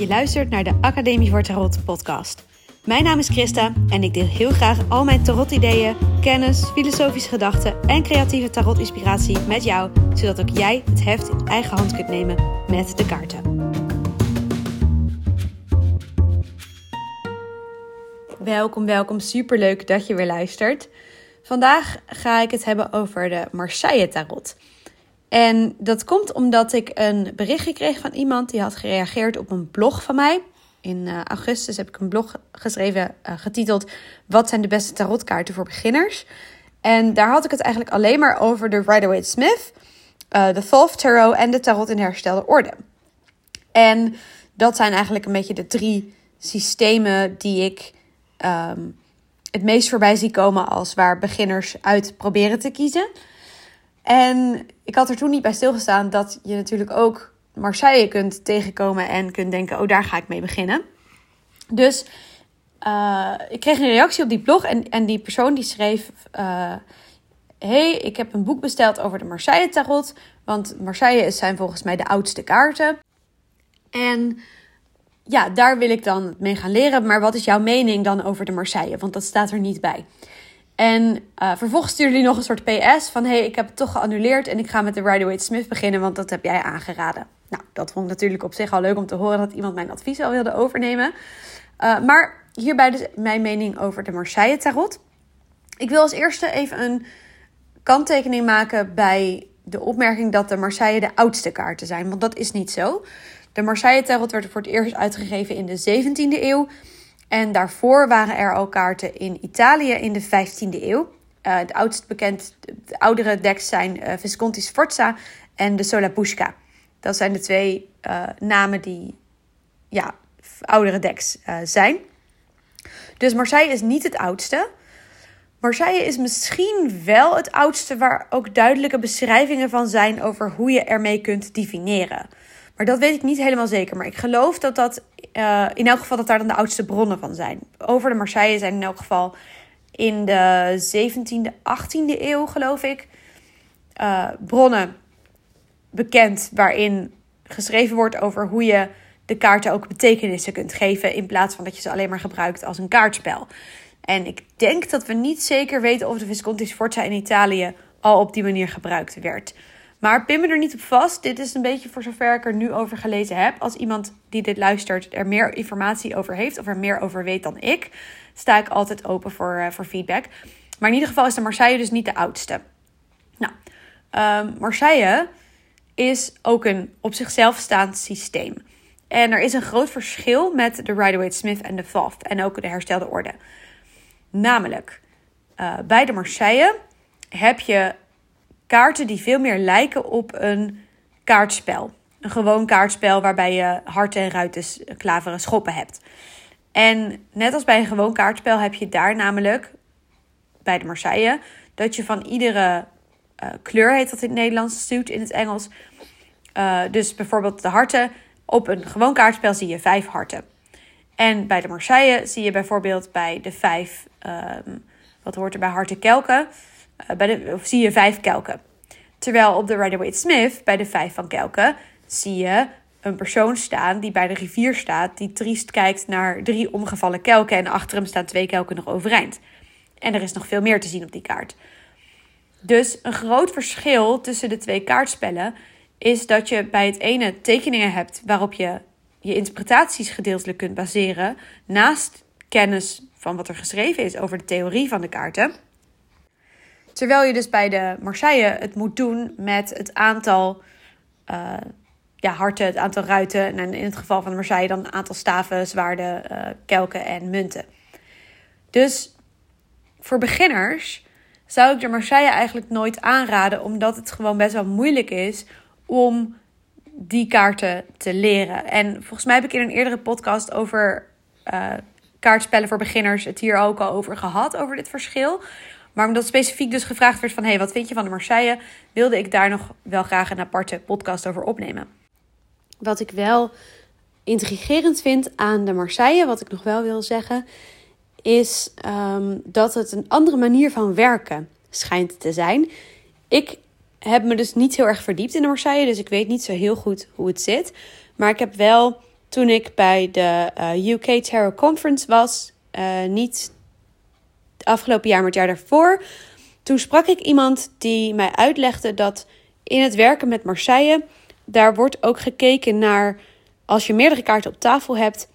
Je luistert naar de Academie voor Tarot podcast. Mijn naam is Christa en ik deel heel graag al mijn tarot-ideeën, kennis, filosofische gedachten en creatieve tarot-inspiratie met jou, zodat ook jij het heft in eigen hand kunt nemen met de kaarten. Welkom, welkom. Superleuk dat je weer luistert. Vandaag ga ik het hebben over de Marseille Tarot. En dat komt omdat ik een berichtje kreeg van iemand die had gereageerd op een blog van mij. In uh, augustus heb ik een blog geschreven uh, getiteld Wat zijn de beste tarotkaarten voor beginners? En daar had ik het eigenlijk alleen maar over de Rider-Waite-Smith, uh, de Thoth Tarot en de Tarot in herstelde orde. En dat zijn eigenlijk een beetje de drie systemen die ik um, het meest voorbij zie komen als waar beginners uit proberen te kiezen. En ik had er toen niet bij stilgestaan dat je natuurlijk ook Marseille kunt tegenkomen en kunt denken: oh, daar ga ik mee beginnen. Dus uh, ik kreeg een reactie op die blog en, en die persoon die schreef: uh, hey, ik heb een boek besteld over de Marseille Tarot. Want Marseille zijn volgens mij de oudste kaarten. En ja, daar wil ik dan mee gaan leren. Maar wat is jouw mening dan over de Marseille? Want dat staat er niet bij. En uh, vervolgens stuurde hij nog een soort PS van: hey, ik heb het toch geannuleerd en ik ga met de Rider-Waite Smith beginnen, want dat heb jij aangeraden. Nou, dat vond ik natuurlijk op zich al leuk om te horen dat iemand mijn advies al wilde overnemen. Uh, maar hierbij dus mijn mening over de Marseille Tarot. Ik wil als eerste even een kanttekening maken bij de opmerking dat de Marseille de oudste kaarten zijn, want dat is niet zo. De Marseille Tarot werd voor het eerst uitgegeven in de 17e eeuw. En daarvoor waren er al kaarten in Italië in de 15e eeuw. Uh, het oudst bekend, de oudere decks zijn uh, Visconti Sforza en de Solapushka. Dat zijn de twee uh, namen die ja, oudere decks zijn. Dus Marseille is niet het oudste. Marseille is misschien wel het oudste waar ook duidelijke beschrijvingen van zijn over hoe je ermee kunt divineren. Maar dat weet ik niet helemaal zeker. Maar ik geloof dat dat uh, in elk geval dat daar dan de oudste bronnen van zijn. Over de Marseille zijn in elk geval in de 17e, 18e eeuw, geloof ik, uh, bronnen bekend waarin geschreven wordt over hoe je de kaarten ook betekenissen kunt geven. In plaats van dat je ze alleen maar gebruikt als een kaartspel. En ik denk dat we niet zeker weten of de Visconti Sforza in Italië al op die manier gebruikt werd. Maar pin me er niet op vast. Dit is een beetje voor zover ik er nu over gelezen heb. Als iemand die dit luistert er meer informatie over heeft of er meer over weet dan ik, sta ik altijd open voor, uh, voor feedback. Maar in ieder geval is de Marseille dus niet de oudste. Nou, um, Marseille is ook een op zichzelf staand systeem. En er is een groot verschil met de Rider-Waite-Smith en de Thoth en ook de herstelde orde. Namelijk, uh, bij de Marseille heb je kaarten die veel meer lijken op een kaartspel. Een gewoon kaartspel waarbij je harten en ruiten, klaveren, schoppen hebt. En net als bij een gewoon kaartspel heb je daar namelijk, bij de Marseille, dat je van iedere uh, kleur, heet dat in het Nederlands, suit in het Engels. Uh, dus bijvoorbeeld de harten. Op een gewoon kaartspel zie je vijf harten. En bij de Marseille zie je bijvoorbeeld bij de vijf, um, wat hoort er bij harten kelken, bij de, of zie je vijf kelken. Terwijl op de Rider-Waite-Smith, bij de vijf van kelken, zie je een persoon staan die bij de rivier staat, die triest kijkt naar drie omgevallen kelken en achter hem staan twee kelken nog overeind. En er is nog veel meer te zien op die kaart. Dus een groot verschil tussen de twee kaartspellen is dat je bij het ene tekeningen hebt waarop je je interpretaties gedeeltelijk kunt baseren, naast kennis van wat er geschreven is over de theorie van de kaarten. Terwijl je dus bij de Marseille het moet doen met het aantal uh, ja, harten, het aantal ruiten. En in het geval van de Marseille dan een aantal staven, zwaarden, uh, kelken en munten. Dus voor beginners zou ik de Marseille eigenlijk nooit aanraden, omdat het gewoon best wel moeilijk is om die kaarten te leren. En volgens mij heb ik in een eerdere podcast over uh, kaartspellen voor beginners het hier ook al over gehad, over dit verschil. Maar omdat specifiek dus gevraagd werd van... hey, wat vind je van de Marseille? Wilde ik daar nog wel graag een aparte podcast over opnemen. Wat ik wel intrigerend vind aan de Marseille... wat ik nog wel wil zeggen... is um, dat het een andere manier van werken schijnt te zijn. Ik heb me dus niet heel erg verdiept in de Marseille... dus ik weet niet zo heel goed hoe het zit. Maar ik heb wel toen ik bij de uh, UK Tarot Conference was. Uh, niet afgelopen jaar, maar het jaar daarvoor. Toen sprak ik iemand die mij uitlegde dat in het werken met Marseille, daar wordt ook gekeken naar als je meerdere kaarten op tafel hebt,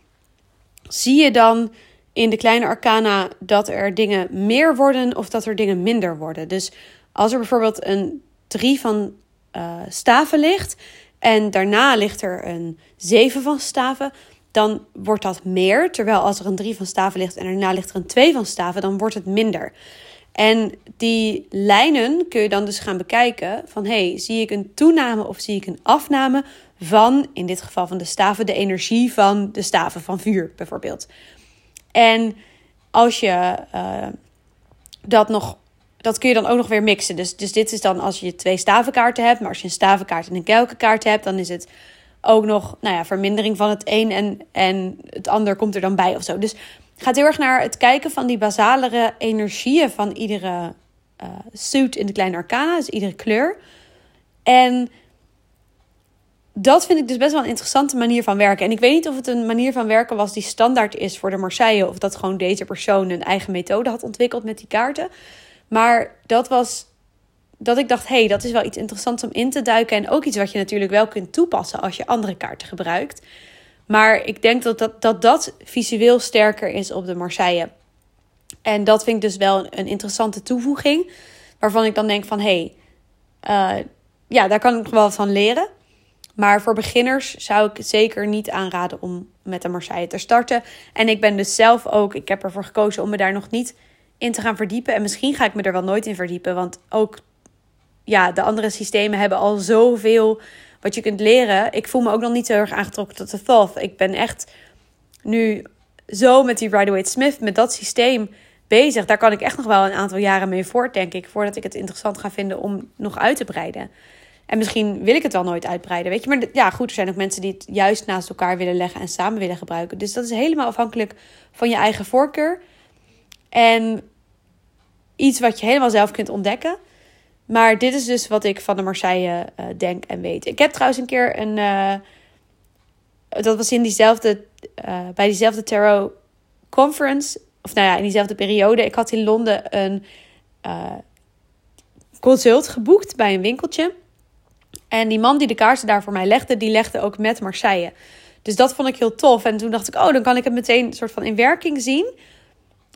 zie je dan in de kleine arcana dat er dingen meer worden of dat er dingen minder worden. Dus als er bijvoorbeeld een drie van uh, staven ligt en daarna ligt er een zeven van staven, dan wordt dat meer. Terwijl als er een drie van staven ligt en daarna ligt er een twee van staven, dan wordt het minder. En die lijnen kun je dan dus gaan bekijken van hey, zie ik een toename of zie ik een afname van, in dit geval van de staven, de energie van de staven van vuur bijvoorbeeld. En als je uh, dat nog, dat kun je dan ook nog weer mixen. Dus, dus dit is dan als je twee stavenkaarten hebt, maar als je een stavenkaart en een kelkenkaart hebt, dan is het ook nog, nou ja, vermindering van het een en, en het ander komt er dan bij of zo. Dus gaat heel erg naar het kijken van die basalere energieën van iedere uh, suit in de kleine arcana, dus iedere kleur. En dat vind ik dus best wel een interessante manier van werken. En ik weet niet of het een manier van werken was die standaard is voor de Marseille. Of dat gewoon deze persoon een eigen methode had ontwikkeld met die kaarten. Maar dat was dat ik dacht, hé, hey, dat is wel iets interessants om in te duiken. En ook iets wat je natuurlijk wel kunt toepassen als je andere kaarten gebruikt. Maar ik denk dat dat, dat, dat visueel sterker is op de Marseille. En dat vind ik dus wel een, interessante toevoeging. Waarvan ik dan denk van, hé, hey, uh, ja, daar kan ik nog wel van leren. Maar voor beginners zou ik zeker niet aanraden om met de Marseille te starten. En ik ben dus zelf ook, ik heb ervoor gekozen om me daar nog niet in te gaan verdiepen. En misschien ga ik me er wel nooit in verdiepen. Want ook ja, de andere systemen hebben al zoveel wat je kunt leren. Ik voel me ook nog niet zo erg aangetrokken tot de Thoth. Ik ben echt nu zo met die Rider-Waite-Smith, met dat systeem bezig. Daar kan ik echt nog wel een aantal jaren mee voort, denk ik. Voordat ik het interessant ga vinden om nog uit te breiden. En misschien wil ik het wel nooit uitbreiden, weet je. Maar ja, goed, er zijn ook mensen die het juist naast elkaar willen leggen en samen willen gebruiken. Dus dat is helemaal afhankelijk van je eigen voorkeur. En iets wat je helemaal zelf kunt ontdekken. Maar dit is dus wat ik van de Marseille uh, denk en weet. Ik heb trouwens een keer een. Uh, dat was in diezelfde. Uh, bij diezelfde Tarot Conference. Of nou ja, in diezelfde periode. Ik had in Londen een consult geboekt bij een winkeltje. En die man die de kaarten daar voor mij legde, die legde ook met Marseille. Dus dat vond ik heel tof. En toen dacht ik, oh, dan kan ik het meteen soort van in werking zien.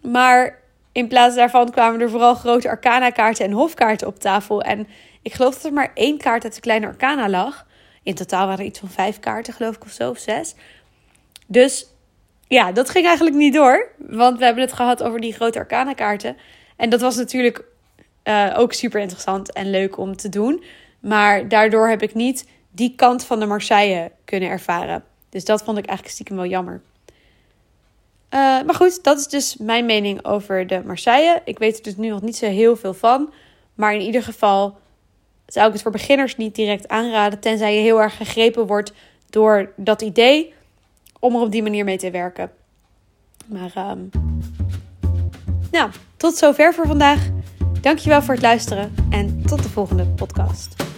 Maar in plaats daarvan kwamen er vooral grote arcana-kaarten en hofkaarten op tafel. En ik geloof dat er maar één kaart uit de kleine arcana lag. In totaal waren er iets van vijf kaarten, geloof ik, of zo, of zes. Dus ja, dat ging eigenlijk niet door. Want we hebben het gehad over die grote arcana-kaarten. En dat was natuurlijk uh, ook super interessant en leuk om te doen. Maar daardoor heb ik niet die kant van de Marseille kunnen ervaren. Dus dat vond ik eigenlijk stiekem wel jammer. Uh, maar goed, dat is dus mijn mening over de Marseille. Ik weet er dus nu nog niet zo heel veel van. Maar in ieder geval zou ik het voor beginners niet direct aanraden. Tenzij je heel erg gegrepen wordt door dat idee. Om er op die manier mee te werken. Maar um, nou, tot zover voor vandaag. Dankjewel voor het luisteren en tot de volgende podcast.